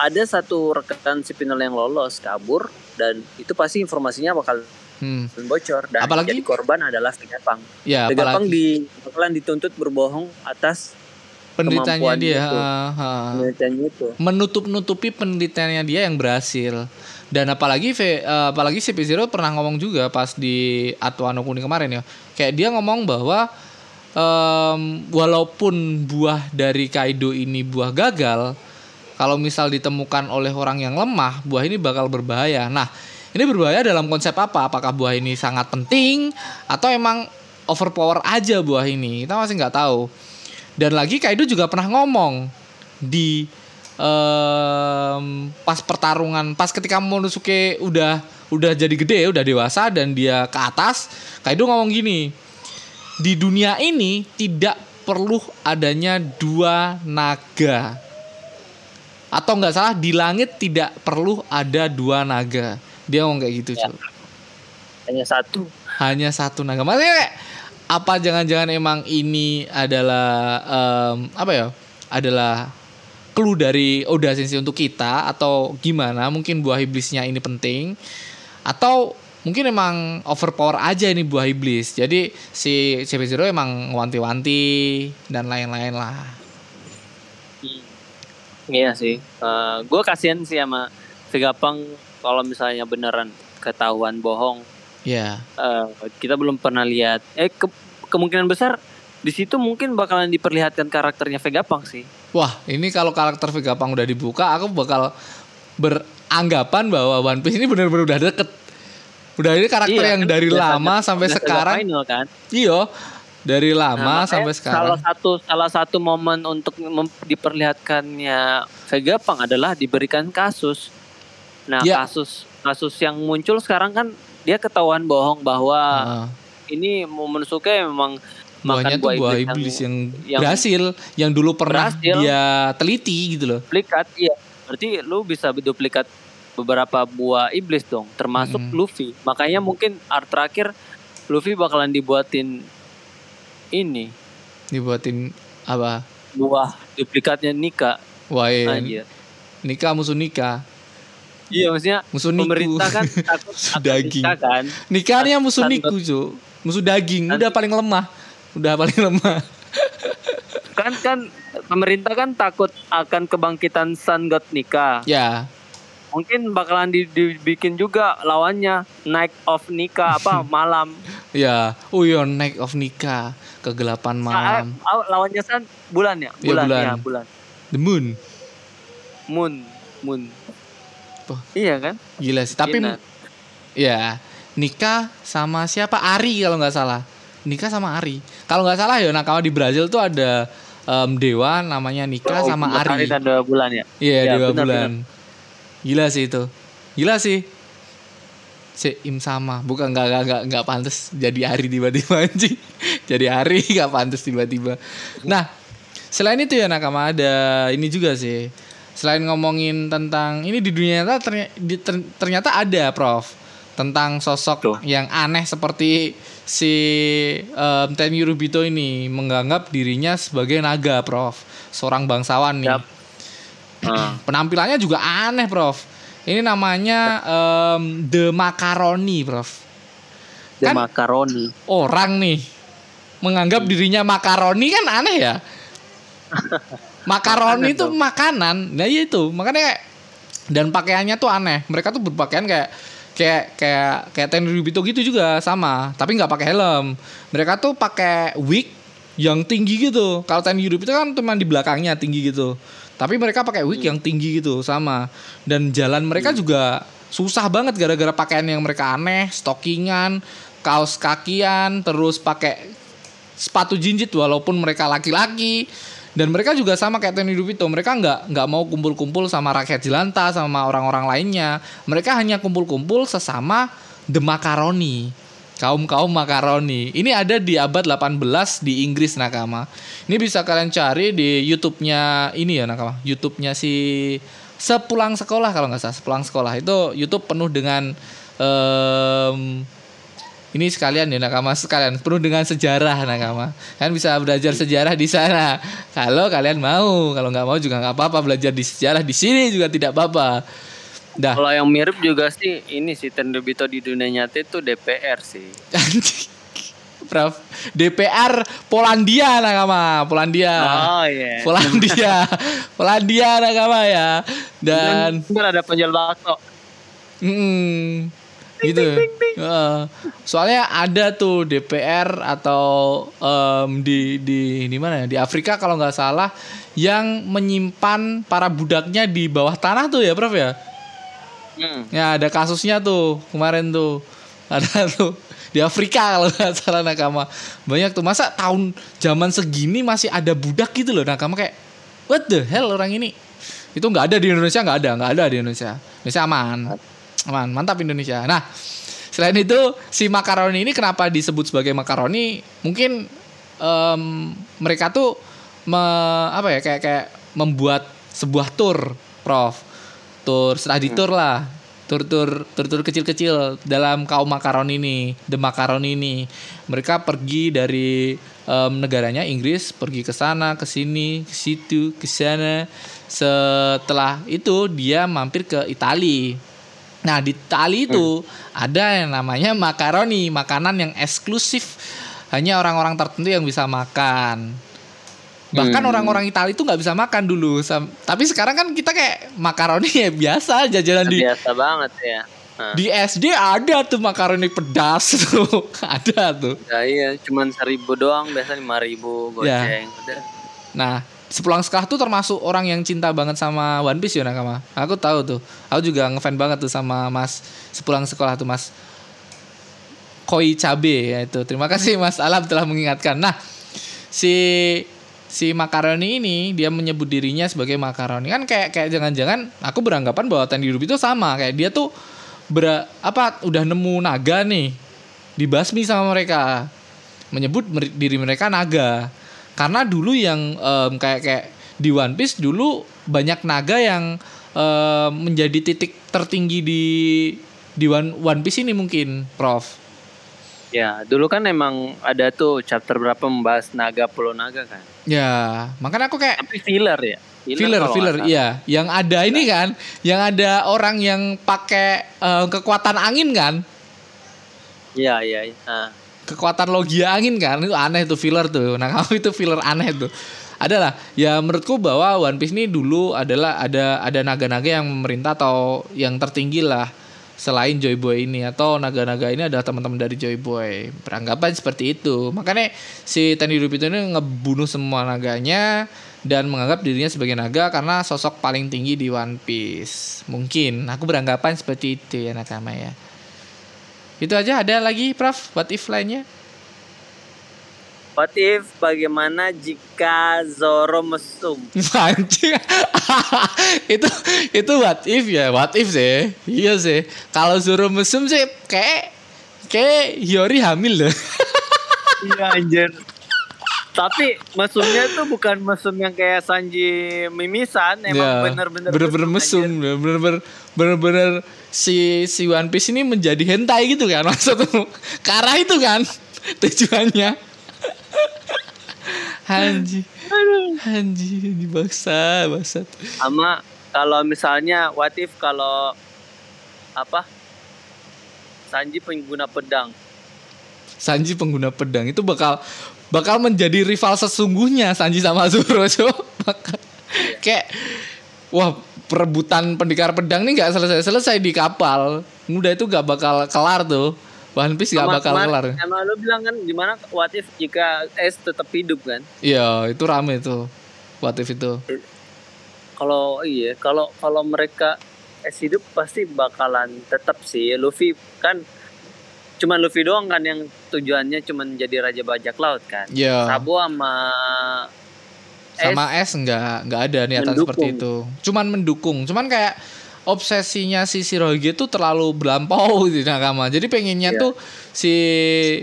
ada satu rekan si Pinol yang lolos kabur dan itu pasti informasinya bakal Hmm. bocor dan Apalagi? jadi korban adalah Vegapunk. Ya, apalagi di bakalan dituntut berbohong atas kemampuan dia itu. ha, ha. penelitiannya itu. menutup-nutupi penelitiannya dia yang berhasil. Dan apalagi V- eh, apalagi CP0 pernah ngomong juga pas di Atuano Kuni kemarin ya. Kayak dia ngomong bahwa em, walaupun buah dari Kaido ini buah gagal, kalau misal ditemukan oleh orang yang lemah, buah ini bakal berbahaya. Nah, ini berbahaya dalam konsep apa? Apakah buah ini sangat penting atau emang overpower aja buah ini? Kita masih nggak tahu. Dan lagi Kaido juga pernah ngomong di em, pas pertarungan, pas ketika Momonosuke udah udah jadi gede, udah dewasa dan dia ke atas, Kaido ngomong gini, di dunia ini tidak perlu adanya dua naga. Atau nggak salah di langit tidak perlu ada dua naga. Dia ngomong kayak gitu, Ya. Hanya satu. Hanya satu naga. Maksudnya apa jangan-jangan emang ini adalah em, apa ya? Adalah clue dari Oda Sensei untuk kita atau gimana? Mungkin buah iblisnya ini penting atau mungkin emang overpower aja ini buah iblis. Jadi si CP0 emang wanti-wanti dan lain-lain lah. Iya sih. gue kasihan sih sama Vegapunk kalau misalnya beneran ketahuan bohong. Ya. Eh, kita belum pernah lihat. Eh ke- kemungkinan besar di situ mungkin bakalan diperlihatkan karakternya Vegapunk sih. Wah, ini kalau karakter Vegapunk udah dibuka, aku bakal beranggapan bahwa One Piece ini benar-benar udah deket. Udah ini karakter Iya, yang kan dari lama sampai sekarang. final kan. Iya, dari Nah, lama makanya sampai sekarang. Salah satu salah satu momen untuk diperlihatkannya Vegapunk adalah diberikan kasus. Nah, Ya. kasus kasus yang muncul sekarang kan dia ketahuan bohong bahwa Heeh. ini Momonosuke memang buahnya makan buah buah iblis iblis yang, yang berhasil, yang dulu pernah berhasil. dia teliti gitu loh. duplikat iya berarti lu bisa duplikat beberapa buah iblis dong termasuk Mm. Luffy makanya mungkin art terakhir Luffy bakalan dibuatin ini Dibuatin apa? buah duplikatnya Nika Wah, iya. nikah musuh nikah. Iya maksudnya Musuh niku. pemerintah kan takut Daging. Kan Nikahnya musuh niku, Cuk. Musuh daging, Tan- udah paling lemah. Udah paling lemah. kan kan pemerintah kan takut akan kebangkitan Sun God Nika ya. Mungkin bakalan di- dibikin juga lawannya Night of Nika apa malam. Ya, oh iya Night of Nika, kegelapan malam. Ah, ah, lawannya san bulan ya? Iya, Bulan bulan. ya, bulan. The Moon. Moon, moon. Oh. Iya kan? Gila sih, tapi Gina. ya Nika sama siapa Ari kalau nggak salah. Nika sama Ari. Kalau nggak salah ya nakama di Brazil tuh ada em, dewa namanya Nika Oh, sama matahari Ari. dan dua bulan ya. Iya, Ya, dua benar, bulan. Gila sih itu. Gila sih. Si Im sama, bukan nggak nggak nggak nggak pantas jadi Ari tiba-tiba anjing. jadi Ari nggak pantas tiba-tiba. Nah, selain itu ya nakama ada ini juga sih. Selain ngomongin tentang ini di dunia nyata terny- di- ter- ternyata ada, Prof. Tentang sosok Tuh. yang aneh seperti si Yurubito ini menganggap dirinya sebagai naga, Prof. Seorang bangsawan nih. Yap. Ah. Penampilannya juga aneh, Prof. Ini namanya em, The Macaroni, Prof. The Kan- macaroni. Orang nih menganggap dirinya makaroni kan aneh ya. makaroni itu makanan. Nah, iya itu. Makanya kayak dan pakaiannya tuh aneh. Mereka tuh berpakaian kayak kayak kayak kayak Tenryubito gitu juga sama, tapi nggak pakai helm. Mereka tuh pakai wig yang tinggi gitu. Kalau Tenryubito kan cuma di belakangnya tinggi gitu. Tapi mereka pakai wig yang tinggi gitu sama. Dan jalan mereka juga susah banget gara-gara pakaian yang mereka aneh, stockingan, kaos kakian, terus pakai sepatu jinjit walaupun mereka laki-laki dan mereka juga sama kayak Tony Dupito mereka nggak nggak mau kumpul-kumpul sama rakyat jelanta sama orang-orang lainnya. Mereka hanya kumpul-kumpul sesama the macaroni kaum kaum makaroni ini ada di abad 18 di Inggris nakama. Ini bisa kalian cari di YouTube-nya ini ya nakama. YouTube-nya si sepulang sekolah kalau nggak salah sepulang sekolah. Itu YouTube penuh dengan em, ini sekalian ya nakama. Sekalian. Penuh dengan sejarah nakama. Kan bisa belajar sejarah di sana. Kalau kalian mau. Kalau nggak mau juga nggak apa-apa. Belajar di sejarah di sini juga tidak apa-apa. Dah. Kalau yang mirip juga sih ini sih Tenryubito di dunia nyata itu DPR sih. Prof DPR Polandia nakama. Polandia. Oh iya. Polandia. Polandia nakama ya. Dan Kan ada penjual bakso. Mm, gitu. Heeh. soalnya ada tuh DPR atau em, di di di mana ya? Di Afrika kalau nggak salah yang menyimpan para budaknya di bawah tanah tuh ya, Prof ya? Hmm. Ya ada kasusnya tuh kemarin tuh ada tuh di Afrika kalau nggak salah nakama banyak tuh masa tahun zaman segini masih ada budak gitu loh nakama kayak what the hell orang ini itu nggak ada di Indonesia nggak ada nggak ada di Indonesia Indonesia aman aman mantap Indonesia. Nah selain itu si makaroni ini kenapa disebut sebagai makaroni? Mungkin em, mereka tuh me- apa ya kayak kayak membuat sebuah tour prof. Tur setelah di tour lah. Tur tur tur tur kecil kecil dalam kaum makaron ini the makaron ini. Mereka pergi dari em, negaranya Inggris pergi ke sana ke sini ke situ ke sana. Setelah itu dia mampir ke Itali nah di Itali itu ada yang namanya makaroni makanan yang eksklusif hanya orang-orang tertentu yang bisa makan Bahkan Hmm. orang-orang Italia itu nggak bisa makan dulu. Tapi sekarang kan kita kayak makaroni ya biasa jajanan di Biasa banget ya. Nah, di SD ada tuh makaroni pedas tuh. ada tuh. ya iya, cuman seribu doang, biasa lima ribu Ya. goceng. Udah. Nah, sepulang sekolah tuh termasuk orang yang cinta banget sama One Piece ya Nakama. Aku tahu tuh. Aku juga ngefan banget tuh sama Mas sepulang sekolah tuh Mas Koi Cabe ya itu. Terima kasih Mas Alam telah mengingatkan. Nah, si si makaroni ini dia menyebut dirinya sebagai makaroni kan kayak kayak jangan-jangan aku beranggapan bahwa Ten Hidup itu sama kayak dia tuh ber apa udah nemu naga nih dibasmi sama mereka menyebut diri mereka naga karena dulu yang em, kayak kayak di One Piece dulu banyak naga yang em, menjadi titik tertinggi di di One, One Piece ini mungkin Prof Ya, dulu kan emang ada tuh chapter berapa membahas naga pulau naga kan. ya makanya aku kayak Tapi filler ya. filler filler salah. iya yang ada ini kan yang ada orang yang pakai eh, kekuatan angin kan Iya, iya, iya. Ah. Kekuatan logia angin kan? Itu aneh tuh filler tuh. Nah kamu itu filler aneh tuh. Adalah ya menurutku bahwa One Piece ini dulu adalah ada ada naga-naga yang memerintah atau yang tertinggi lah selain Joy Boy ini. Atau naga-naga ini adalah teman-teman dari Joy Boy. Beranggapan seperti itu. Makanya si Tenryubito ini ngebunuh semua naganya dan menganggap dirinya sebagai naga karena sosok paling tinggi di One Piece. Mungkin. Aku beranggapan seperti itu ya nakama ya itu aja ada lagi Prof what if lainnya What if bagaimana jika Zoro mesum? Anjing. itu itu what if ya, what if sih. Iya sih. Kalau Zoro mesum sih kayak kayak Hiyori hamil loh. iya anjir. Tapi mesumnya tuh bukan mesum yang kayak Sanji mimisan, emang Ya, bener-bener bener-bener mesum, bener-bener bener-bener si si One Piece ini menjadi hentai gitu kan maksudnya. Ke arah itu kan tujuannya. Hanji. Hanji di baksa, baksa. Sama kalau misalnya what if kalau apa? Sanji pengguna pedang. Sanji pengguna pedang itu bakal bakal menjadi rival sesungguhnya Sanji sama Zoro so. Bakal- kayak wah perebutan pendekar pedang nih nggak selesai selesai di kapal udah itu gak bakal kelar tuh One Piece gak Sama bakal kelar Emang lu bilang kan gimana what if jika es tetap hidup kan? iya itu rame tuh What if itu Kalau iya, kalau kalau mereka es hidup pasti bakalan tetap sih. Luffy kan cuman Luffy doang kan yang tujuannya cuman jadi raja bajak laut kan. ya Sabo sama sama S nggak nggak ada niatan Mendukung. seperti itu cuman mendukung cuman kayak obsesinya si Shirohige tuh terlalu berlampau di nakama jadi pengennya Iya. tuh si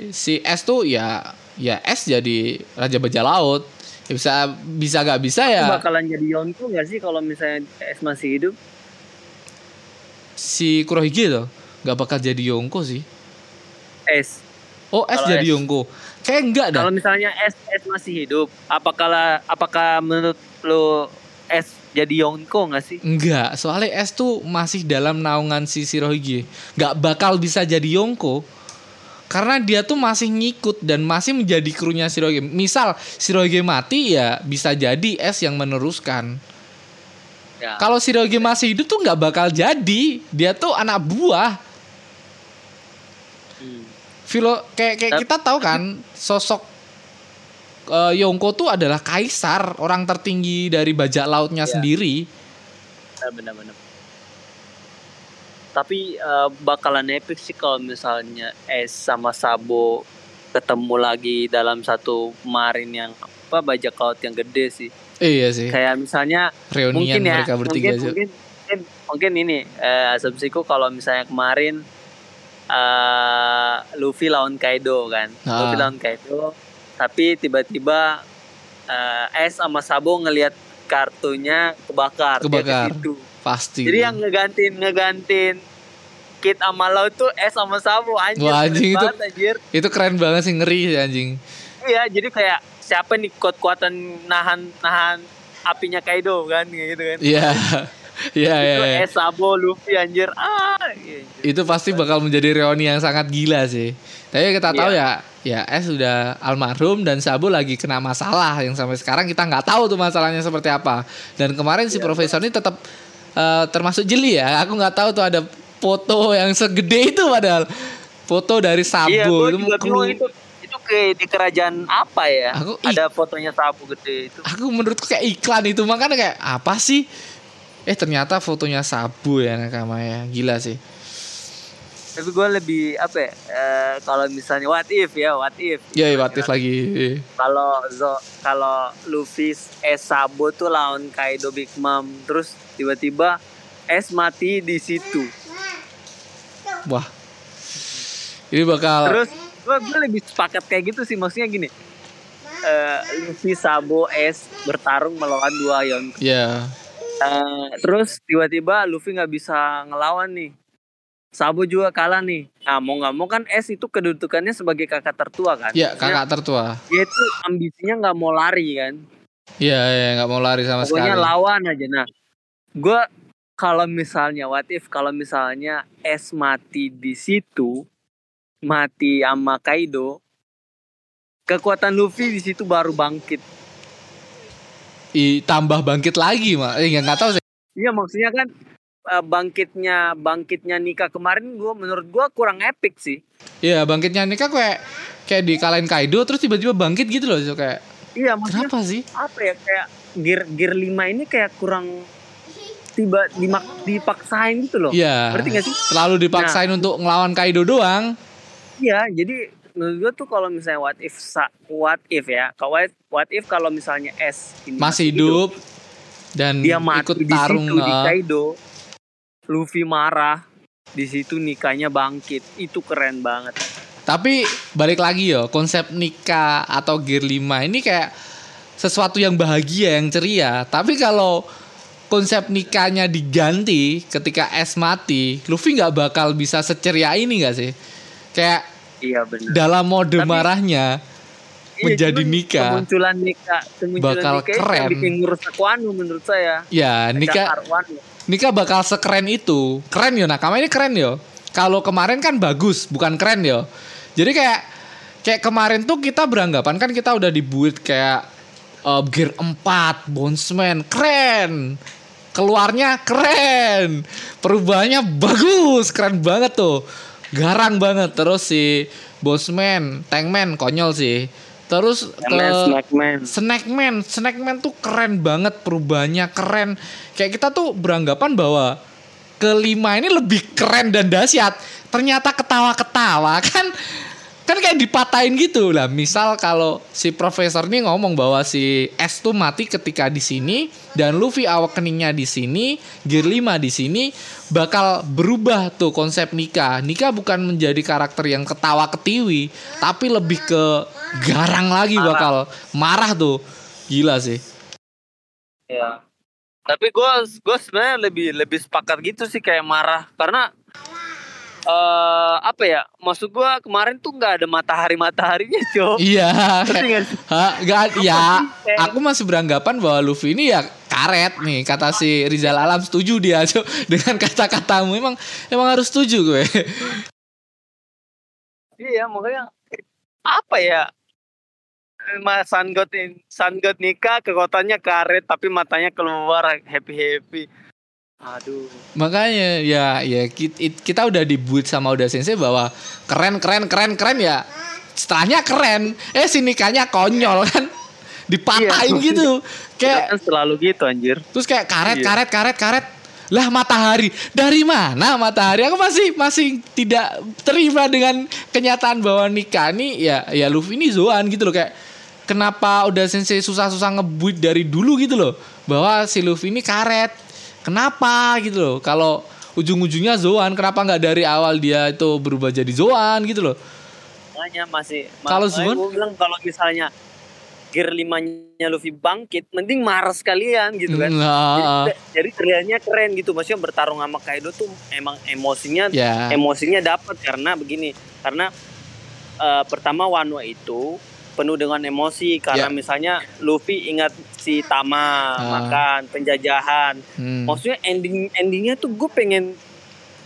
si S tuh ya ya S jadi raja bajak laut ya bisa bisa gak bisa ya bakalan jadi Yonko nggak sih kalau misalnya es masih hidup? si Kurohige tuh nggak bakal jadi Yonko sih Es. oh S Kalau jadi S. Yonko kayak enggak dah Kalau misalnya es es masih hidup, apakah apakah menurut lo es jadi Yonko nggak sih? Enggak, soalnya S tuh masih dalam naungan si Shirohige. Nggak bakal bisa jadi Yonko. Karena dia tuh masih ngikut dan masih menjadi krunya Shirohige. Misal Shirohige mati ya bisa jadi S yang meneruskan. Ya. Kalau Shirohige masih hidup tuh nggak bakal jadi. Dia tuh anak buah. Filo kayak kayak kita tahu kan sosok eh, Yonko tuh adalah kaisar, orang tertinggi dari bajak lautnya Iya. sendiri. benar-benar. Tapi eh, bakalan epic sih kalau misalnya Es sama Sabo ketemu lagi dalam satu marin yang apa bajak laut yang gede sih. Iya sih. Kayak misalnya Reunian mungkin ya mereka bertiga mungkin, aja. mungkin mungkin mungkin ini eh, asumsiku kalau misalnya kemarin eh Luffy lawan Kaido kan. Ah. Luffy lawan Kaido tapi tiba-tiba eh, Es sama Sabo ngelihat kartunya kebakar, Kebakar. situ. Pasti. Jadi yang ngegantiin ngegantiin Kit sama Laut tuh Es sama Sabo anjir. Wah, anjing, itu- banget, anjir. itu keren banget sih ngeri sih anjing. Iya, jadi kayak siapa nih kuat-kuatan nahan nahan apinya Kaido kan kayak gitu kan. Iya. Iya iya. Itu iya. Es Sabo Luffy anjir. Ah. iya, anjir. Itu pasti bakal menjadi reuni yang sangat gila sih. Tapi kita tahu Iya. ya, ya S sudah almarhum dan Sabo lagi kena masalah yang sampai sekarang kita nggak tahu tuh masalahnya seperti apa. Dan kemarin si Iya, profesor ini tetap eh, termasuk jeli ya. Aku nggak tahu tuh ada foto yang segede itu padahal foto dari Sabo Iya, itu itu itu ke di kerajaan apa ya? Aku-. Ada fotonya Sabo gede itu. aku menurutku kayak iklan itu makanya kayak apa sih eh ternyata fotonya sabu ya nakama ya. Gila sih. Tapi gue lebih apa ya? eh, kalau misalnya what if ya, what if. ya watif lagi. Kalau Zo kalau Luffy es Sabo tuh lawan Kaido Big Mom terus tiba-tiba es mati di situ. Wah. Ini bakal terus gue, gue lebih sepakat kayak gitu sih. Maksudnya gini eh, Luffy Sabo es bertarung melawan dua Yonko ya Eh, terus tiba-tiba Luffy nggak bisa ngelawan nih. Sabo juga kalah nih. Nah mau nggak mau kan es itu kedudukannya sebagai kakak tertua kan? Ya Maksudnya, kakak tertua. dia itu ambisinya nggak mau lari kan? Ya ya nggak mau lari sama Pokoknya sekali. lawan aja. Nah, gue kalau misalnya what if kalau misalnya es mati di situ, mati sama Kaido, kekuatan Luffy di situ baru bangkit. I, tambah bangkit lagi mah eh nggak tahu sih Iya maksudnya kan eh, bangkitnya bangkitnya Nika kemarin gua menurut gua kurang epic sih. Iya bangkitnya Nika kayak kayak dikalahin Kaido terus tiba-tiba bangkit gitu loh kayak Iya maksudnya kenapa sih apa ya kayak gear gear 5 ini kayak kurang tiba dimak, dipaksain gitu loh. Iya Ngerti gak sih? terlalu dipaksain untuk ngelawan Kaido doang Iya, jadi menurut gua tuh kalau misalnya what if what if ya, what, what if kalau misalnya S ini masih hidup dan dia mati ikut di tarung situ di uh, Kaido, Luffy marah, di situ nikahnya bangkit, itu keren banget. Tapi balik lagi yo, konsep nikah atau gear 5 ini kayak sesuatu yang bahagia, yang ceria. Tapi kalau konsep nikahnya diganti ketika S mati, Luffy nggak bakal bisa seceria ini nggak sih? Kayak Iya benar. dalam mode Tapi- marahnya menjadi cuman nikah. Kemunculan nikah, kemunculan Bakal nikah itu yang keren. bikin ngerusak Wano menurut saya. ya nikah nikah bakal sekeren itu. Keren yo Nakama ini keren yo. Kalau kemarin kan bagus, bukan keren yo. Jadi kayak kayak kemarin tuh kita beranggapan kan kita udah dibuat kayak uh, gear 4, Bonesman, keren. Keluarnya keren. Perubahannya bagus, keren banget tuh. Garang banget terus si Bonesman, Tankman konyol sih. Terus ke Snackman. Snackman, Snackman tuh keren banget perubahannya keren. Kayak kita tuh beranggapan bahwa kelima ini lebih keren dan dahsyat. Ternyata ketawa-ketawa kan kan kayak dipatahin gitu lah. Misal kalau si profesor ini ngomong bahwa si S tuh mati ketika di sini dan Luffy awakeningnya di sini, Gear 5 di sini bakal berubah tuh konsep Nika. Nika bukan menjadi karakter yang ketawa ketiwi, tapi lebih ke garang lagi Marah. bakal marah tuh. Gila sih. Ya. Tapi gue gue sebenarnya lebih lebih sepakat gitu sih kayak marah karena eh apa ya maksud gue kemarin tuh nggak ada matahari mataharinya cok Iya. Nggak ya, aku masih beranggapan bahwa Luffy ini ya karet nih kata si Rizal Alam setuju dia Cok. dengan kata-katamu emang emang harus setuju gue. iya makanya apa ya Mas Sun God Sun God nikah kekuatannya karet tapi matanya keluar happy happy aduh Makanya ya ya kita, kita udah dibuat sama Uda Sensei bahwa keren keren keren keren ya. Setelahnya keren. Eh si nikahnya konyol kan. Dipatahin Iya. gitu. kayak Kayak kan selalu gitu anjir terus kayak karet Iya. karet karet karet. Lah matahari. Dari mana matahari? Aku masih masih tidak terima dengan kenyataan bahwa nikah ini ya ya Luffy ini Zoan gitu loh kayak kenapa udah sensei susah-susah ngebuit dari dulu gitu loh bahwa si Luffy ini karet kenapa gitu loh? Kalau ujung-ujungnya Zoan kenapa nggak dari awal dia itu berubah jadi Zoan gitu loh? Makanya masih Kalau gue bilang kalau misalnya gear limanya Luffy bangkit mending marah sekalian gitu kan. Nah, jadi, jadi keren gitu. Maksudnya bertarung sama Kaido tuh emang emosinya ya. emosinya dapat karena begini. Karena eh, pertama Wano itu penuh dengan emosi karena Ya. misalnya Luffy ingat si Tama Ah. makan penjajahan. Hmm, maksudnya ending endingnya tuh gue pengen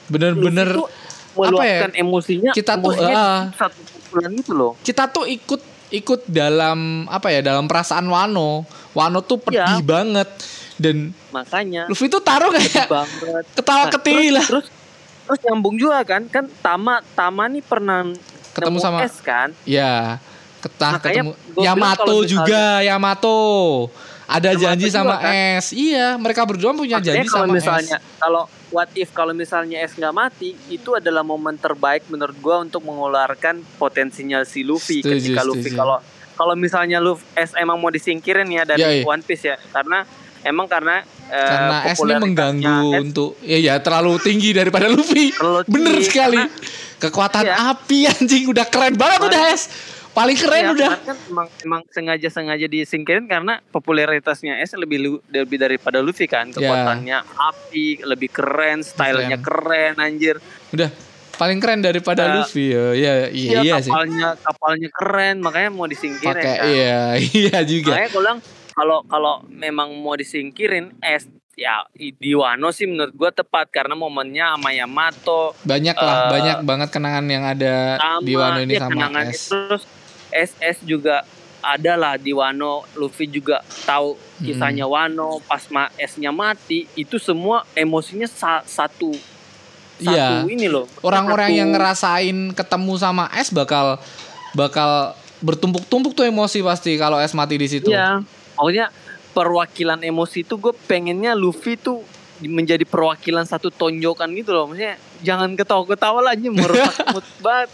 bener-bener tuh meluapkan emosinya Kita tuh, di satu pukulan itu loh. Kita tuh ikut ikut dalam apa ya dalam perasaan Wano. Wano tuh pedih Iya. banget. Dan makanya. Luffy tuh taruh kayak banget. ketawa Nah, terus, lah. terus terus nyambung juga kan. Kan Tama Tama nih pernah Ketemu sama- S kan? Ya ketah Makanya ketemu Yamato kalau misalnya- juga Yamato. Ada Yamato janji sama juga kan? S. Iya mereka berdua punya Makanya janji kalau sama misalnya S kalau what if kalau misalnya S nggak mati itu adalah momen terbaik menurut gua untuk mengeluarkan potensinya si Luffy Setuju, ketika Luffy kalau kalau misalnya Luffy S emang mau disingkirin ya dari Iya, iya. One Piece ya karena emang karena karena S ini mengganggu S untuk ya ya terlalu tinggi daripada Luffy. Terlalu bener sekali. karena- kekuatan Iya. api anjing udah keren banget udah S paling keren Iya, udah. kan emang emang sengaja sengaja disingkirin karena popularitasnya S lebih lu- lebih daripada Luffy kan. Kekuatannya api lebih keren stylenya keren. anjir. Udah paling keren daripada Nah, Luffy ya iya iya, Iya, iya sih. kapalnya kapalnya keren makanya mau disingkirin pakai kan. iya iya juga. Makanya gue bilang kalau kalau memang mau disingkirin S ya di Wano sih menurut gua tepat karena momennya sama Yamato banyak lah Eh, banyak banget kenangan yang ada sama di Wano ini ya, sama S. terus SS juga adalah di Wano Luffy juga tahu kisahnya Wano pas ma S-nya mati itu semua emosinya sa- satu Iya. satu ini loh Orang-orang satu- yang ngerasain ketemu sama es bakal bakal bertumpuk-tumpuk tuh emosi pasti kalau es mati di situ. Iya, maksudnya perwakilan emosi itu gue pengennya Luffy tuh menjadi perwakilan satu tonjokan gitu loh. Maksudnya jangan ketawa-ketawa lah mood banget.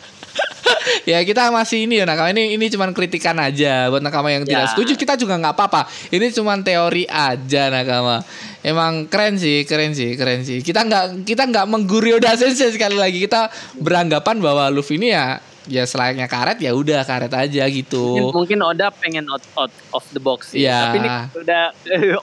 ya kita masih ini ya nakama. Ini ini cuman kritikan aja buat nakama yang tidak Ya. setuju. Kita juga nggak apa-apa. Ini cuman teori aja nakama. Emang keren sih keren sih keren sih. Kita nggak kita nggak mengguri Oda Sensei sekali lagi. Kita beranggapan bahwa Luffy ini ya ya selayaknya karet ya udah karet aja Mungkin, gitu mungkin Oda pengen out, out of the box sih. Iya. Tapi ini udah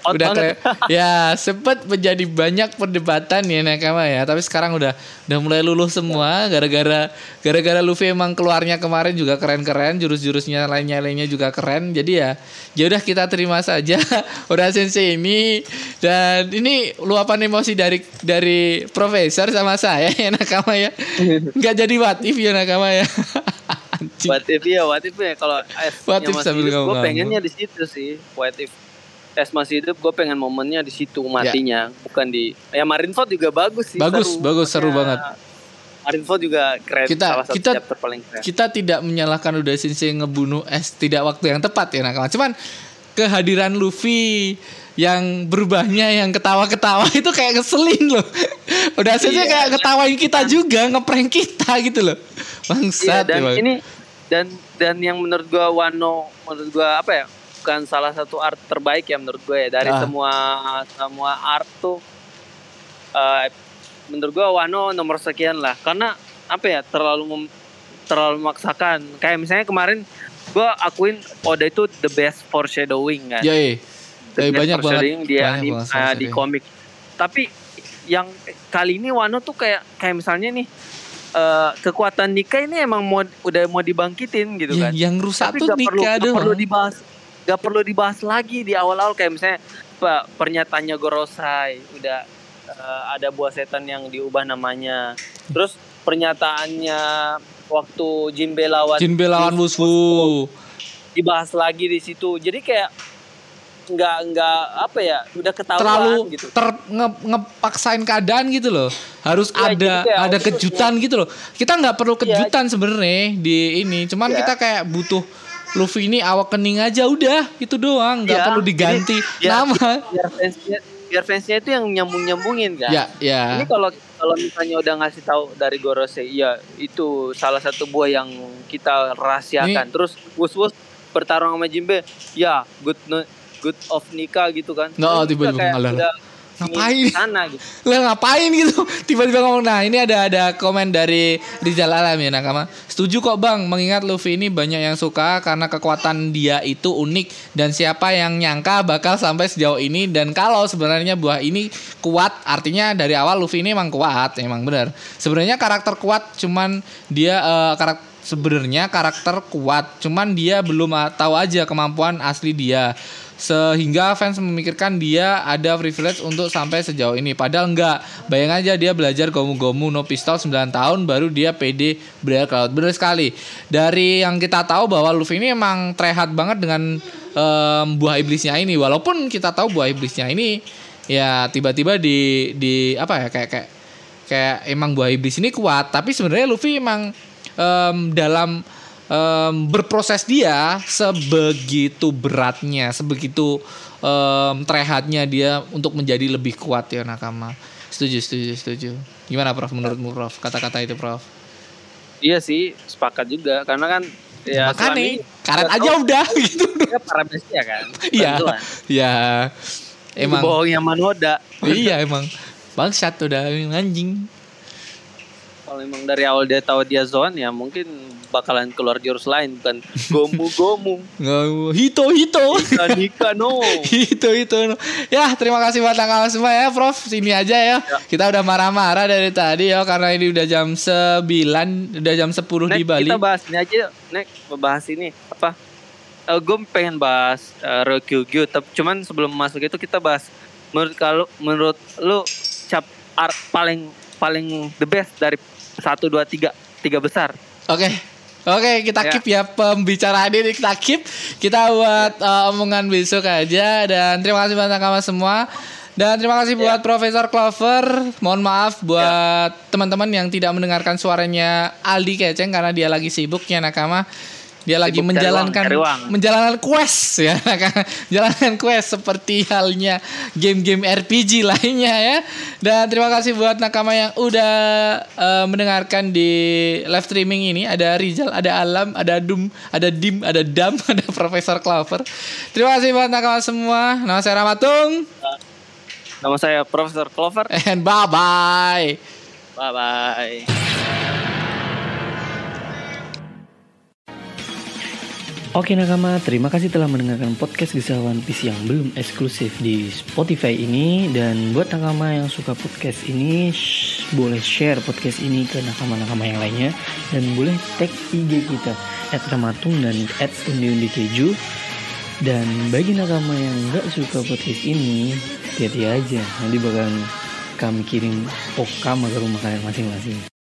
out udah banget. ya sempet menjadi banyak perdebatan ya nakama ya tapi sekarang udah udah mulai luluh semua gara-gara gara-gara Luffy emang keluarnya kemarin juga keren-keren jurus-jurusnya lainnya lainnya juga keren jadi ya ya udah kita terima saja udah sensei ini dan ini luapan emosi dari dari profesor sama saya ya nakama ya nggak jadi what if ya nakama ya. What if ya, what if ya kalau es What if sambil gue ngomong-ngomong. pengennya di situ sih. What if es masih hidup, gue pengen momennya di situ matinya, bukan di ya Marineford juga bagus sih. Bagus, bagus, seru banget. Marineford juga keren, Kita- salah satu kita- chapter paling keren. kita tidak menyalahkan Uda Sensei ngebunuh es tidak waktu yang tepat ya nakama. Cuman kehadiran Luffy yang berubahnya yang ketawa-ketawa itu kayak ngeselin loh. Udah Sensei Iya. kayak ketawain kita juga, ngeprank kita gitu loh. Iya, Bangsat dan emang. ini dan dan yang menurut gua Wano menurut gua apa ya bukan salah satu art terbaik ya menurut gue ya dari Ah. semua semua art tuh eh, menurut gua Wano nomor sekian lah karena apa ya terlalu mem- terlalu memaksakan kayak misalnya kemarin gua akuin Oda itu the best foreshadowing kan Yoi. Best banyak banget. dia Banyak anim- banget eh, di komik. Tapi yang kali ini Wano tuh kayak kayak misalnya nih eh, kekuatan Nika ini emang mau udah mau dibangkitin gitu Ya, kan. yang rusak tapi tuh gak perlu, Nika gak perlu dibahas gak perlu dibahas lagi di awal-awal. Kayak misalnya pak pernyataannya Gorosai udah eh, ada buah setan yang diubah namanya. Terus pernyataannya waktu Jinbe lawan Jinbe lawan Wushu. dibahas lagi di situ. Jadi kayak nggak nggak apa ya udah ketahuan terlalu gitu. ter nge- ngepaksain keadaan gitu loh. Harus Iya, ada kayak ada kejutan gitu loh. Kita nggak perlu Iya. kejutan sebenarnya di ini. Cuman Iya. kita kayak butuh Luffy ini awak kening aja udah. Itu doang nggak Iya, perlu diganti jadi, ya, nama. Biar fansnya biar fansnya itu yang nyambung nyambungin kan? Ya ya Ini kalau kalau misalnya udah ngasih tahu dari Gorosei, iya itu salah satu buah yang kita rahasiakan. Ini- Terus Wus Wus bertarung sama Jinbe, ya good no- good of Nika gitu kan. Terus tiba-tiba ngalah. udah Ngapain? sana gitu. lah ngapain gitu tiba-tiba ngomong nah ini ada ada komen dari Rizal Alam ya nakama setuju kok bang mengingat Luffy ini banyak yang suka karena kekuatan dia itu unik dan siapa yang nyangka bakal sampai sejauh ini dan kalau sebenarnya buah ini kuat artinya dari awal Luffy ini emang kuat emang bener sebenarnya karakter kuat cuman dia eh, karakter sebenarnya karakter kuat cuman dia belum ah, tahu aja kemampuan asli dia sehingga fans memikirkan dia ada privilege untuk sampai sejauh ini. Padahal enggak. Bayang aja dia belajar gomu-gomu no pistol 9 tahun baru dia PD Blair Cloud. Bener sekali. Dari yang kita tahu bahwa Luffy ini emang trehat banget dengan em, buah iblisnya ini. Walaupun kita tahu buah iblisnya ini ya tiba-tiba di di apa ya kayak kayak kayak emang buah iblis ini kuat. Tapi sebenarnya Luffy emang em, dalam em, berproses dia sebegitu beratnya sebegitu em, trehatnya dia untuk menjadi lebih kuat ya nakama. Setuju setuju setuju. Gimana Prof menurutmu Prof? Kata-kata itu Prof. Iya sih, sepakat juga. Karena kan ya makanya karet aja tahu udah gitu. dia para bestia kan. Iya. Bantuan. ya emang. bohongnya Manoda. iya emang. Bangsat udah anjing. Kalau emang dari awal dia tahu dia zone ya mungkin bakalan keluar jurus lain bukan gomu-gomu. Nggak- hito hito Nika Nika no. itu itu ya terima kasih buat tanggal semua ya Prof sini aja ya, kita udah marah-marah dari tadi ya karena ini udah jam 9 udah jam 10 di Nek, Bali kita bahas ini aja. Nek, bahas ini apa? gue pengen bahas uh, Ryokugyu, tapi cuman sebelum masuk itu kita bahas menurut kalau menurut lu cap art paling paling the best dari satu dua tiga tiga besar. oke Oke, kita Ya. keep ya pembicaraan ini kita keep. Kita buat uh, omongan besok aja dan terima kasih buat nakama semua. Dan terima kasih buat Profesor Clover. Mohon maaf buat teman-teman yang tidak mendengarkan suaranya Aldi Keceng karena dia lagi sibuk ya nakama. Dia lagi Sibuk cari menjalankan uang, cari uang. menjalankan quest ya, menjalankan quest seperti halnya game-game RPG lainnya ya. Dan terima kasih buat nakama yang udah eh, mendengarkan di live streaming ini. Ada Rizal, ada Alam, ada Dum, ada Dim, ada Dam, ada Profesor Clover. Terima kasih buat nakama semua. Nama saya Ramatung Nama saya Profesor Clover. and bye bye. Bye bye. Oke nakama, terima kasih telah mendengarkan podcast Kisah One Piece yang belum eksklusif di Spotify ini. Dan buat nakama yang suka podcast ini, shh, boleh share podcast ini ke nakama-nakama yang lainnya. Dan boleh tag IG kita, at Ramatung dan at Keju Dan bagi nakama yang nggak suka podcast ini, hati-hati aja. Nanti bakal kami kirim okama ke rumah kalian masing-masing